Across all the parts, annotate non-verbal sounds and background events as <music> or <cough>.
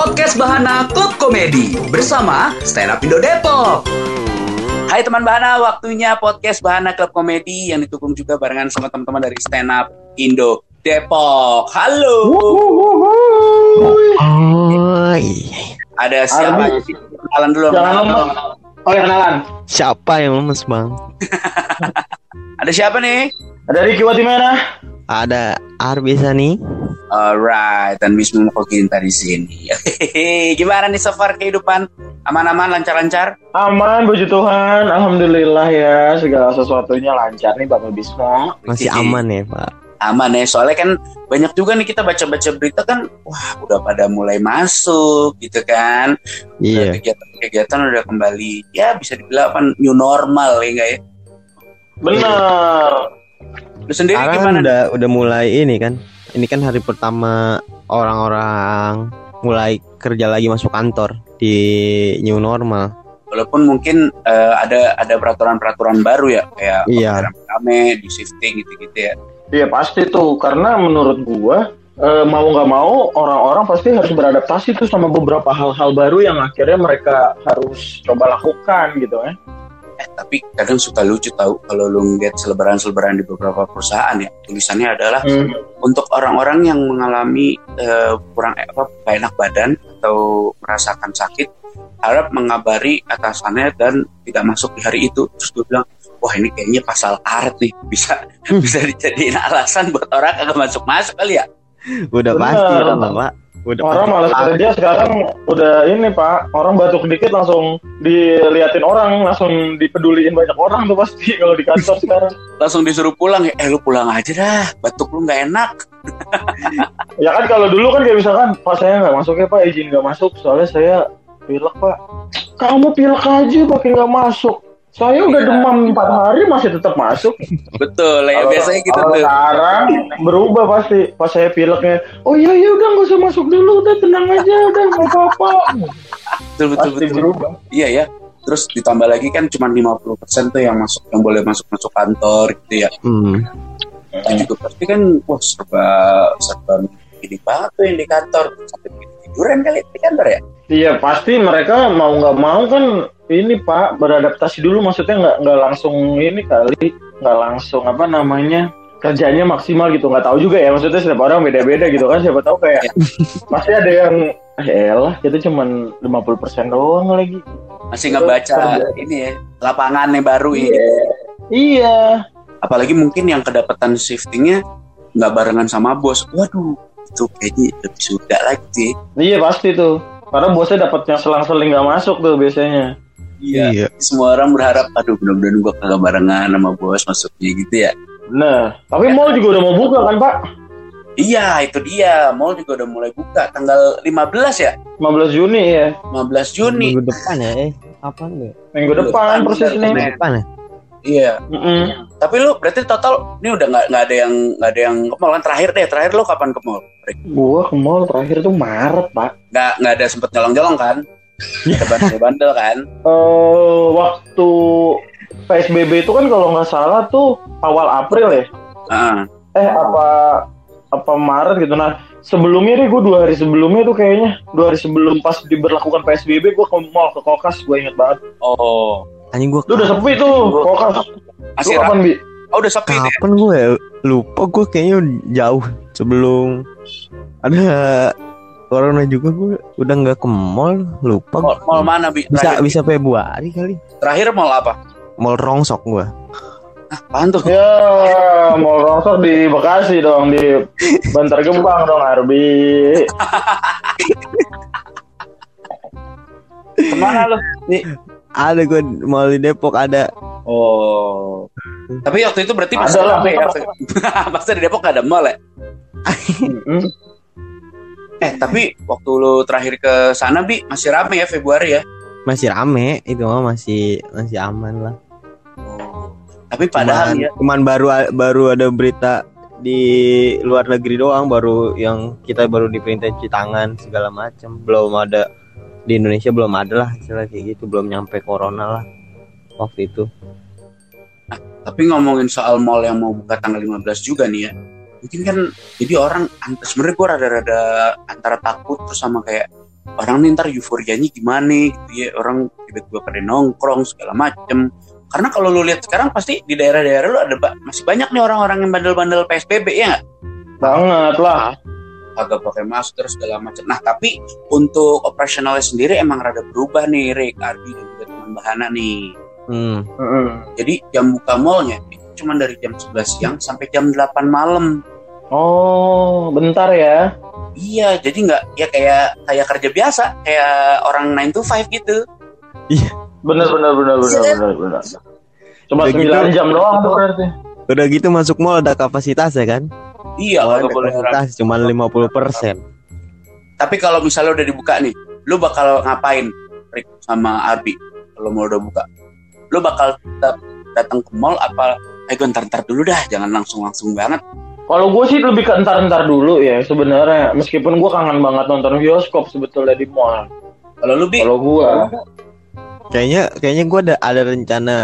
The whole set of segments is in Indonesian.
Podcast Bahana Klub Komedi bersama Stand Up Indo Depok. Hai teman Bahana, waktunya podcast Bahana Klub Komedi yang didukung juga barengan sama teman-teman dari Stand Up Indo Depok. Halo. Oh, Ada siapa? Ardi. Kenalan dulu. Jangan lemes. Oh ya kenalan. siapa yang lemes bang? <laughs> Ada siapa nih? Ada Ricky Watimena. Ada Arbisa nih. Alright, dan Wisnu Koginta di sini. Hehehe, <laughs> Gimana nih so far kehidupan? Aman-aman, lancar-lancar? Aman, puji Tuhan. Alhamdulillah ya. Segala sesuatunya lancar nih Bapak Bismo. Masih aman ya pak? aman ya soalnya kan banyak juga nih kita baca-baca berita kan wah udah pada mulai masuk gitu kan Iya. kegiatan-kegiatan udah kembali ya bisa dibilang apa new normal ya enggak ya Bener. lu sendiri kan gimana udah udah mulai ini kan. Ini kan hari pertama orang-orang mulai kerja lagi masuk kantor di new normal. walaupun mungkin eh, ada ada peraturan-peraturan baru ya kayak Iya. rame di shifting gitu-gitu ya Iya pasti tuh. Karena menurut gua eh, mau nggak mau orang-orang pasti harus beradaptasi tuh sama beberapa hal-hal baru yang akhirnya mereka harus coba lakukan gitu ya. eh tapi kadang suka lucu tahu kalau lu ngeliat selebaran-selebaran di beberapa perusahaan ya tulisannya adalah Hmm. untuk orang-orang yang mengalami eh, kurang eh, apa gak enak badan atau merasakan sakit harap mengabari atasannya dan tidak masuk di hari itu terus gue bilang wah ini kayaknya pasal karet nih bisa Hmm. <laughs> bisa dijadiin alasan buat orang kagak masuk masuk kali ya Udah Bener. pasti kan pak? Udah Orang malas kerja sekarang udah ini pak. Orang batuk dikit langsung diliatin orang, langsung dipeduliin banyak orang tuh pasti <laughs> kalau di kantor sekarang. langsung disuruh pulang ya eh lu pulang aja dah batuk lu nggak enak <laughs> Ya kan kalau dulu kan kayak misalkan Pak saya nggak masuk ya Pak izin nggak masuk soalnya saya pilek Pak. Kamu pilek aja pakai nggak masuk. Saya udah Iya. demam empat hari masih tetap masuk. betul ya Kalau- biasanya gitu kalau tuh Sekarang berubah pasti. Pas saya pileknya, oh iya iya udah nggak usah masuk dulu, udah tenang aja, udah nggak apa-apa. betul betul Pasti betul berubah. iya ya terus ditambah lagi kan cuma 50% tuh yang masuk yang boleh masuk masuk kantor gitu ya Hmm. itu juga pasti kan wah serba serba ini banget tuh yang di kantor sampai tiduran kali di kantor ya Iya pasti mereka mau nggak mau kan ini Pak beradaptasi dulu maksudnya nggak nggak langsung ini kali nggak langsung apa namanya kerjanya maksimal gitu. Nggak tahu juga ya maksudnya setiap orang beda-beda gitu kan siapa tahu kayak pasti ada yang elah itu cuman 50% doang lagi. Masih ngebaca ini ya lapangan yang baru ini. Iya. Apalagi mungkin yang kedapatan shiftingnya nggak barengan sama bos. Waduh itu kayaknya lebih sudah lagi. Iya pasti tuh. Karena bosnya dapatnya selang-seling nggak masuk tuh biasanya Iya. semua orang berharap aduh mudah-mudahan gua kagak barengan sama bos masuknya gitu ya nah tapi mall juga udah mau buka kan Pak iya itu dia mall juga udah mulai buka tanggal 15 ya 15 Juni ya 15 Juni Minggu depan ya? Eh, apa enggak? minggu depan persis nih Minggu Depan ya? iya Mm-mm. Tapi lu berarti total ini udah nggak nggak ada yang nggak ada yang ke mall kan terakhir deh terakhir lu kapan ke mall? gua ke mall terakhir tuh Maret Pak Nggak nggak ada sempet nyolong-nyolong kan? Bandel-bandel kan? eh waktu PSBB itu kan kalau nggak salah tuh awal April ya. Ah, Eh apa apa Maret gitu. Nah sebelumnya deh gue dua hari sebelumnya tuh kayaknya dua hari sebelum pas diberlakukan PSBB gue ke mall ke Kokas gue inget banget. oh Anjing gua Lu udah sepi tuh Kokas. Lu masih kapan bi? Oh udah sepi deh. kapan gue ya? lupa gue kayaknya jauh sebelum ada corona juga gue udah nggak ke mall lupa Mall, mall mana bi? bisa Terakhir, bisa Februari kali terakhir mall apa? mall rongsok gue Apaan tuh? Ya mall rongsok di Bekasi dong di Bantar Gebang dong Arbi. <laughs> Ke mana lu? ada gue mall di Depok ada Oh. Tapi waktu itu berarti ya? <laughs> Masa di Depok nggak ada mall ya? Eh tapi waktu lu terakhir ke sana bi masih rame ya Februari ya? masih rame itu mah masih masih aman lah Oh. Tapi padahal cuman, ya cuman baru baru ada berita di luar negeri doang baru yang kita baru diperintah cuci tangan segala macam belum ada di Indonesia belum ada lah istilah kayak gitu belum nyampe corona lah waktu itu Tapi ngomongin soal mall yang mau buka tanggal 15 juga nih ya. Mungkin kan jadi orang sebenarnya gue rada-rada antara takut terus sama kayak orang nih ntar euforianya gimana gitu ya orang tiba-tiba pada nongkrong segala macem karena kalau lu lihat sekarang pasti di daerah-daerah lu ada ba- masih banyak nih orang-orang yang bandel-bandel PSBB ya nggak Banget lah. agak pakai masker segala macam nah tapi untuk operasionalnya sendiri emang rada berubah nih Rick Ardi dan juga teman Bahana nih Hmm. Mm-mm. jadi jam buka mallnya itu cuma dari jam 11 siang sampai jam 8 malam Oh, bentar ya. Iya, jadi nggak ya kayak kayak kerja biasa, kayak orang 9 to 5 gitu. Bener bener bener bener bener bener. Cuma Udah gitu. 9 jam doang tuh berarti. Udah gitu masuk mall ada kapasitas ya kan? Iya, Oh, ada boleh kapasitas cuma 50%. Tapi kalau misalnya udah dibuka nih, lu bakal ngapain, Rick sama Arbi? Kalau mau udah buka, lu bakal tetap datang ke mall apa? Eh, gue ntar-ntar dulu dah, jangan langsung-langsung banget. Kalau gue sih lebih ke entar-entar dulu ya sebenarnya. Meskipun gue kangen banget nonton bioskop sebetulnya di mall. Kalau lu Kalau gue, Kayaknya kayaknya gua ada ada rencana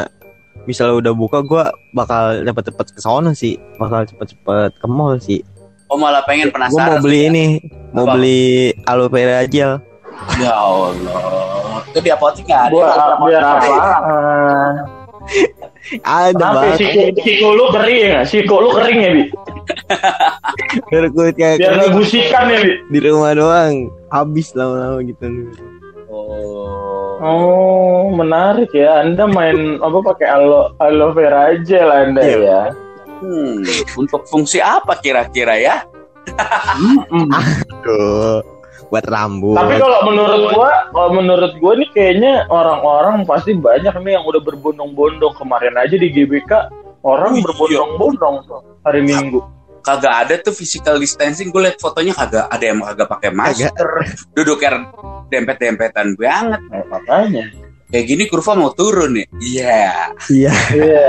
misalnya udah buka gua bakal cepet-cepet ke sana sih. Bakal cepet-cepet ke mall sih. oh malah pengen Gua penasaran. mau beli ya? ini, mau Apa? beli aloe vera gel. Ya Allah, itu di apotek nggak ada. gue biar apaan? Ada banget. siku, siku lu kering ya? Siku lu kering ya, Bi? <laughs> Biar kulit kayak Biar ya, Bi? di rumah doang. Habis lama-lama gitu. Oh. Oh, menarik ya. Anda main <laughs> apa pakai aloe aloe vera aja lah Anda Iya. ya. Hmm, untuk fungsi apa kira-kira ya? Mm. Tuh, buat rambut. Tapi kalau menurut gua, kalau menurut gua nih kayaknya orang-orang pasti banyak nih yang udah berbondong-bondong kemarin aja di GBK orang iya. berbondong-bondong tuh hari Minggu. Kagak ada tuh physical distancing gue liat fotonya kagak ada yang kagak pakai masker duduk kayak dempet-dempetan banget Nah, makanya. kayak gini kurva mau turun nih iya Iya. Iya.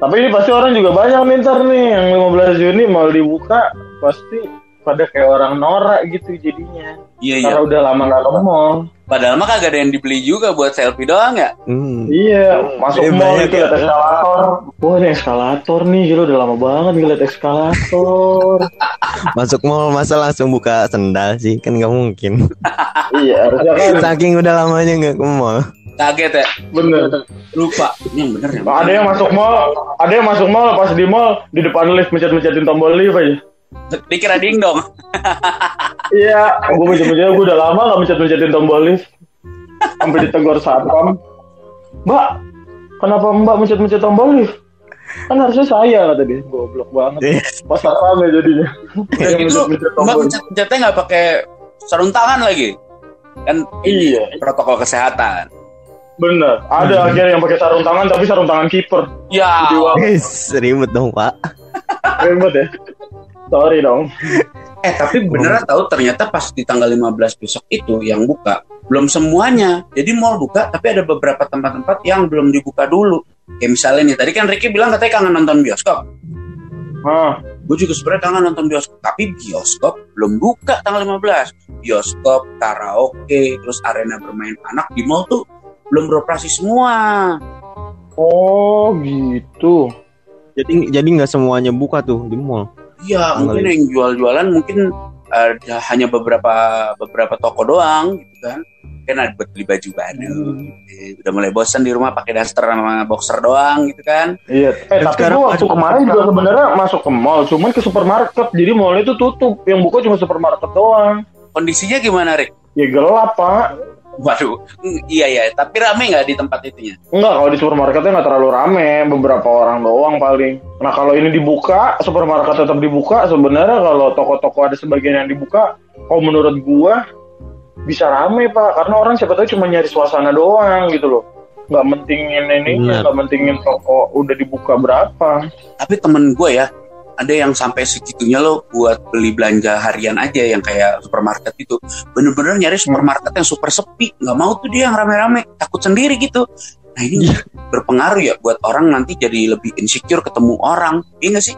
Tapi ini pasti orang juga banyak nih ntar nih yang 15 Juni mau dibuka pasti pada kayak orang norak gitu jadinya. iya iya Karena udah lama nggak mall. Padahal mah kagak ada yang dibeli juga buat selfie doang ya Hmm. Iya, masuk Eh, mall itu ya. lihat eskalator. Wah, ini eskalator nih, gila udah lama banget nih lihat eskalator. <laughs> Masuk mall masa langsung buka sendal sih kan nggak mungkin. <laughs> iya, harusnya kan Saking udah lamanya nggak ke mall. kaget ya bener. lupa ini yang bener ya Ada yang masuk mall, ada yang masuk mall pas di mall di depan lift mencet-mencetin tombol lift aja. <laughs> dikira ding dong <laughs> Iya, gue mencet-mencetin, gue udah lama gak mencet-mencetin tombol lift. Sampai ditegur satpam. Mbak, kenapa mbak mencet-mencet tombol lift? Kan harusnya saya kata dia, goblok banget. Pas satpam ya jadinya. mencet-mencet mbak mencet-mencetnya nggak pakai sarung tangan lagi kan ini Iya, protokol kesehatan bener. Ada akhirnya yang pakai sarung tangan tapi sarung tangan kiper. ya Guys, ribet dong pak. ribet ya. Sorry dong. <laughs> Eh tapi beneran tahu ternyata pas di tanggal 15 besok itu yang buka belum semuanya. Jadi mall buka tapi ada beberapa tempat-tempat yang belum dibuka dulu. Kayak misalnya nih tadi kan Ricky bilang katanya kangen nonton bioskop. Ah, Gue juga sebenarnya kangen nonton bioskop, tapi bioskop belum buka tanggal 15. Bioskop, karaoke, terus arena bermain anak di mall tuh belum beroperasi semua. oh gitu. Jadi jadi nggak semuanya buka tuh di mall. Iya, Tanggal mungkin yang jual-jualan mungkin ada hanya beberapa beberapa toko doang gitu kan. Kan ada buat beli baju baru. Eh, Udah mulai bosan di rumah pakai daster sama boxer doang gitu kan. Iya. Eh Dan tapi gua waktu masuk- kemarin juga sebenarnya masuk ke mall, cuman ke supermarket. Jadi mall itu tutup, yang buka cuma supermarket doang. Kondisinya gimana, Rick? Ya gelap pak. Waduh, iya ya, tapi rame nggak di tempat itunya? Enggak, kalau di supermarketnya nggak terlalu rame, beberapa orang doang paling. Nah kalau ini dibuka, supermarket tetap dibuka. Sebenarnya kalau toko-toko ada sebagian yang dibuka, kalau menurut gua bisa rame pak, karena orang siapa tahu cuma nyari suasana doang gitu loh. Nggak mentingin ini, nggak mentingin toko udah dibuka berapa. Tapi temen gue ya, ada yang sampai segitunya loh buat beli belanja harian aja yang kayak supermarket itu. Bener-bener nyari supermarket yang super sepi, nggak mau tuh dia yang rame-rame, takut sendiri gitu. Nah ini berpengaruh ya buat orang nanti jadi lebih insecure ketemu orang, iya sih?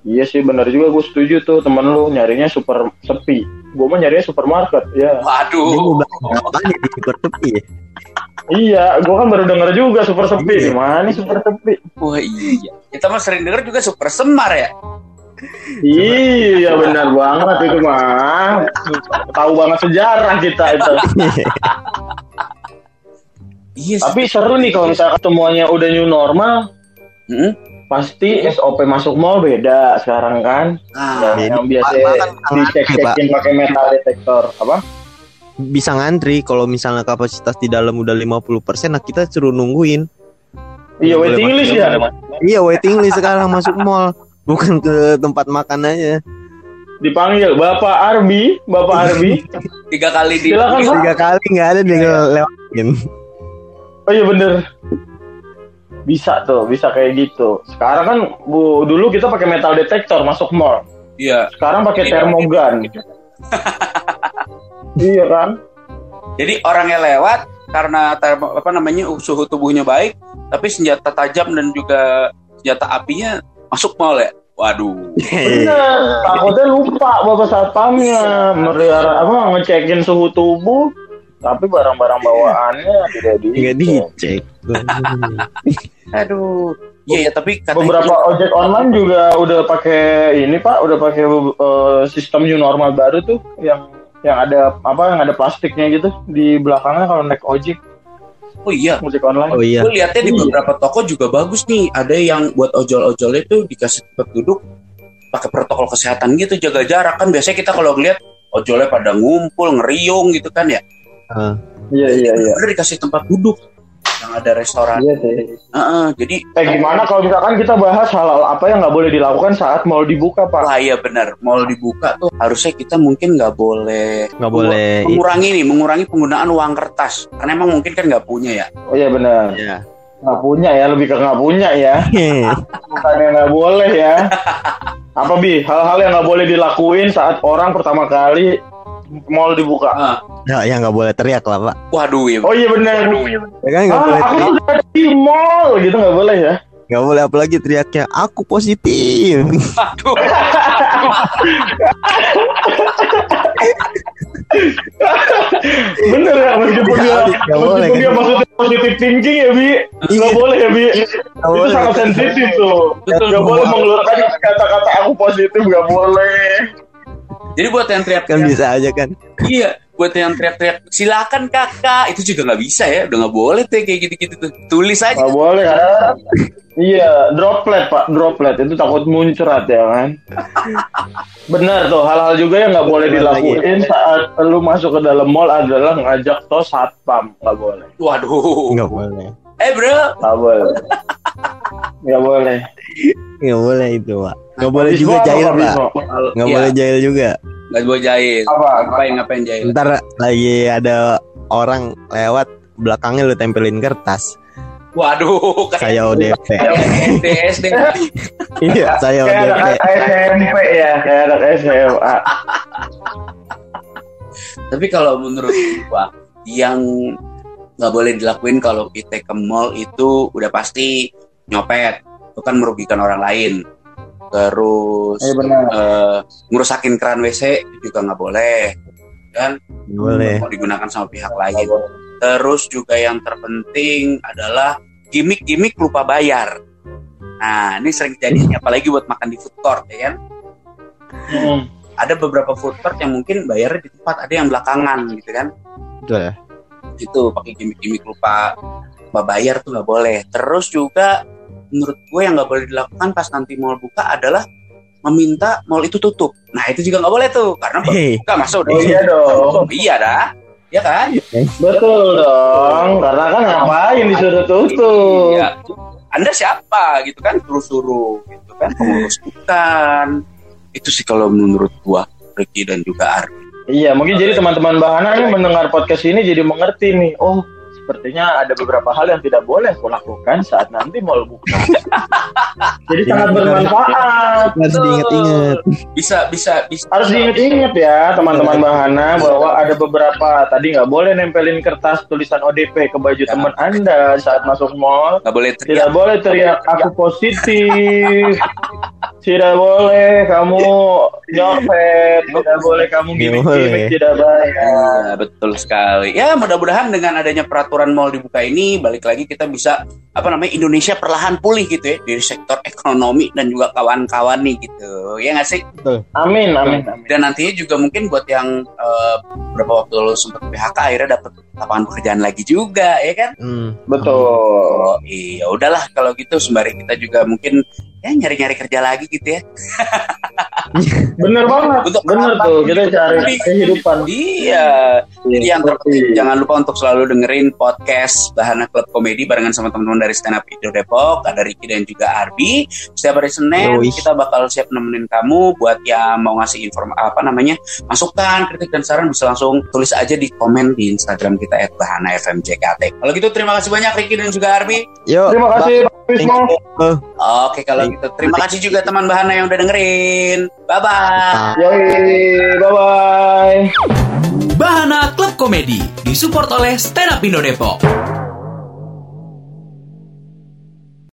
Iya sih benar juga gue setuju tuh temen lu nyarinya super sepi. Gue mah nyarinya supermarket ya. Ini Waduh, apanya di super tepi ya? Iya, gue kan baru denger juga super sepi. Di mana nih super sepi? wah iya. Kita mah sering denger juga super semar ya. Iya benar banget itu mah. Tahu banget sejarah kita itu. <laughs> Iya sih. Tapi seru nih kalau misalnya semuanya udah new normal, Hmm? Pasti SOP masuk mall beda sekarang kan. Nah, yang, beda. yang biasa dicek-cekin pakai metal detektor apa? bisa ngantri kalau misalnya kapasitas di dalam udah 50% nah kita suruh nungguin Iya waiting list ya. iya waiting list sekarang masuk mall bukan ke tempat makan aja Dipanggil Bapak Arbi, Bapak Arbi. tiga kali di Silakan, tiga kali nggak ada dia ngelewatin Oh iya bener. Bisa tuh, bisa kayak gitu. Sekarang kan bu dulu kita pakai metal detektor masuk mall. Iya. Sekarang pakai Iya. termogan. <laughs> iya kan? Jadi orangnya lewat karena termo- apa namanya suhu tubuhnya baik, tapi senjata tajam dan juga senjata apinya masuk mall ya. Waduh. Bener. <laughs> Takutnya lupa bapak satpamnya melihara apa ngecekin suhu tubuh, tapi barang-barang bawaannya <laughs> tidak dicek. dicek <laughs> Aduh. Iya ya, tapi katanya Beberapa ojek online juga udah pakai ini pak, udah pakai eh, sistem new normal baru tuh yang yang ada apa yang ada plastiknya gitu di belakangnya kalau naik ojek Oh iya. ojek online. oh iya Gue lihatnya di Iya. beberapa toko juga bagus nih. Ada yang buat ojol-ojolnya itu dikasih tempat duduk pakai protokol kesehatan gitu, jaga jarak kan. Biasanya kita kalau ngeliat ojolnya pada ngumpul, ngeriung gitu kan ya. Ah, Iya iya iya. Udah dikasih tempat duduk yang ada restoran. Iya sih. Heeh, jadi Eh gimana kalau misalkan kita bahas hal-hal apa yang nggak boleh dilakukan saat mau dibuka pak? lah ya benar. Mall dibuka tuh harusnya kita mungkin nggak boleh nggak boleh mengurangi nih, mengurangi penggunaan uang kertas. Karena emang mungkin kan nggak punya ya. Oh iya benar. ya Nggak punya ya, lebih ke nggak punya ya. Bukan yang nggak boleh ya. Apa bi? Hal-hal yang nggak boleh dilakuin saat orang pertama kali mall dibuka. Ah, ya ya nggak boleh teriak lah pak waduh ya. Oh iya benar. ya kan nggak Ah, boleh aku teriak sudah di mall gitu nggak boleh ya? nggak boleh apalagi teriaknya aku positif Aduh. Bener ya meskipun dia Nggak boleh, meskipun dia maksudnya positif thinking ya bi nggak Iya. boleh ya bi itu sangat sensitif tuh nggak boleh mengeluarkan kata-kata aku positif nggak boleh Jadi buat yang teriak kan bisa aja kan. Iya, buat yang teriak-teriak silakan kakak. Itu juga nggak bisa ya, udah nggak boleh tuh kayak gitu-gitu tuh. Tulis aja. nggak boleh kan? Iya droplet pak. Droplet. Itu takut muncrat ya kan? Benar tuh hal-hal juga yang nggak boleh dilakuin saat lu masuk ke dalam mall adalah ngajak toh satpam. Nggak boleh. Waduh. nggak boleh Eh bro, nggak boleh. Nggak boleh. Nggak boleh itu pak. Nggak boleh juga jahil Pak. nggak Iya. boleh jahil juga. Nggak boleh jahil. apa? Ngapain ngapain jahil? ntar lagi ada orang lewat belakangnya lu tempelin kertas. Waduh, saya ODP SD SD. iya saya kayak ODP SMP ya kayak anak SMA Tapi kalau menurut gua yang nggak boleh dilakuin kalau kita ke mall itu udah pasti nyopet. Itu kan merugikan orang lain. Terus Iya benar. eh, ngerusakin keran WC juga nggak boleh. Dan boleh mau digunakan sama pihak lain. Terus juga yang terpenting adalah gimmick-gimmick lupa bayar. Nah, ini sering jadi apalagi buat makan di food court ya kan. Hmm. Ada beberapa food court yang mungkin bayarnya di tempat, ada yang belakangan gitu kan. betul ya Itu pakai gimmick-gimmick lupa lupa bayar tuh nggak boleh. Terus juga menurut gue yang nggak boleh dilakukan pas nanti mall buka adalah meminta mall itu tutup. Nah, itu juga nggak boleh tuh karena hei buka masa udah Oh iya dong. iya dah. Ya kan? Betul dong, karena kan ngapain disuruh tutup? Iya. Anda siapa gitu kan suruh-suruh gitu kan pengurus bukan. Itu sih kalau menurut gua Ricky dan juga Ardi. Iya, mungkin jadi teman-teman bahana yang mendengar podcast ini jadi mengerti nih. Oh, sepertinya ada beberapa hal yang tidak boleh aku lakukan saat nanti mau buka. <laughs> jadi sangat bermanfaat. harus diinget-inget Bisa bisa bisa Harus diingat-ingat ya teman-teman bahana bahwa ada beberapa tadi nggak boleh nempelin kertas tulisan ODP ke baju Ya. teman Anda saat masuk mall. nggak boleh Tidak teriak. boleh teriak aku positif. <laughs> tidak boleh kamu nyopet, tidak boleh kamu gimmick boleh. gimmick tidak bayar. Ya, betul sekali. Ya, mudah-mudahan dengan adanya peraturan mall dibuka ini, balik lagi kita bisa apa namanya Indonesia perlahan pulih gitu ya dari sektor ekonomi dan juga kawan-kawan nih gitu. Ya nggak sih? Amin, amin, amin. Dan nantinya juga mungkin buat yang eh, beberapa waktu lalu sempat PHK akhirnya dapat lapangan pekerjaan lagi juga, ya kan? Hmm. Betul. Oh iya, udahlah kalau gitu sembari kita juga mungkin ya nyari-nyari kerja lagi gitu ya. <laughs> Bener banget. Untuk Bener apa? tuh, kita cari kehidupan. Iya. Jadi yang terpenting jangan lupa untuk selalu dengerin podcast Bahana Club Komedi barengan sama teman-teman dari Stand Up Indo Depok, ada Ricky dan juga Arbi. Setiap hari Senin Yoi. kita bakal siap nemenin kamu buat yang mau ngasih inform apa namanya masukan, kritik dan saran bisa langsung tulis aja di komen di Instagram kita @bahana_fmjkt. Kalau gitu terima kasih banyak Ricky dan juga Arbi. Yuk. Terima kasih, you. Oke kalau gitu terima kasih juga teman Bahana yang udah dengerin. Bye bye. Yoi, bye-bye. Bahana Klub Komedi disupport oleh Stand Up Indo Depok.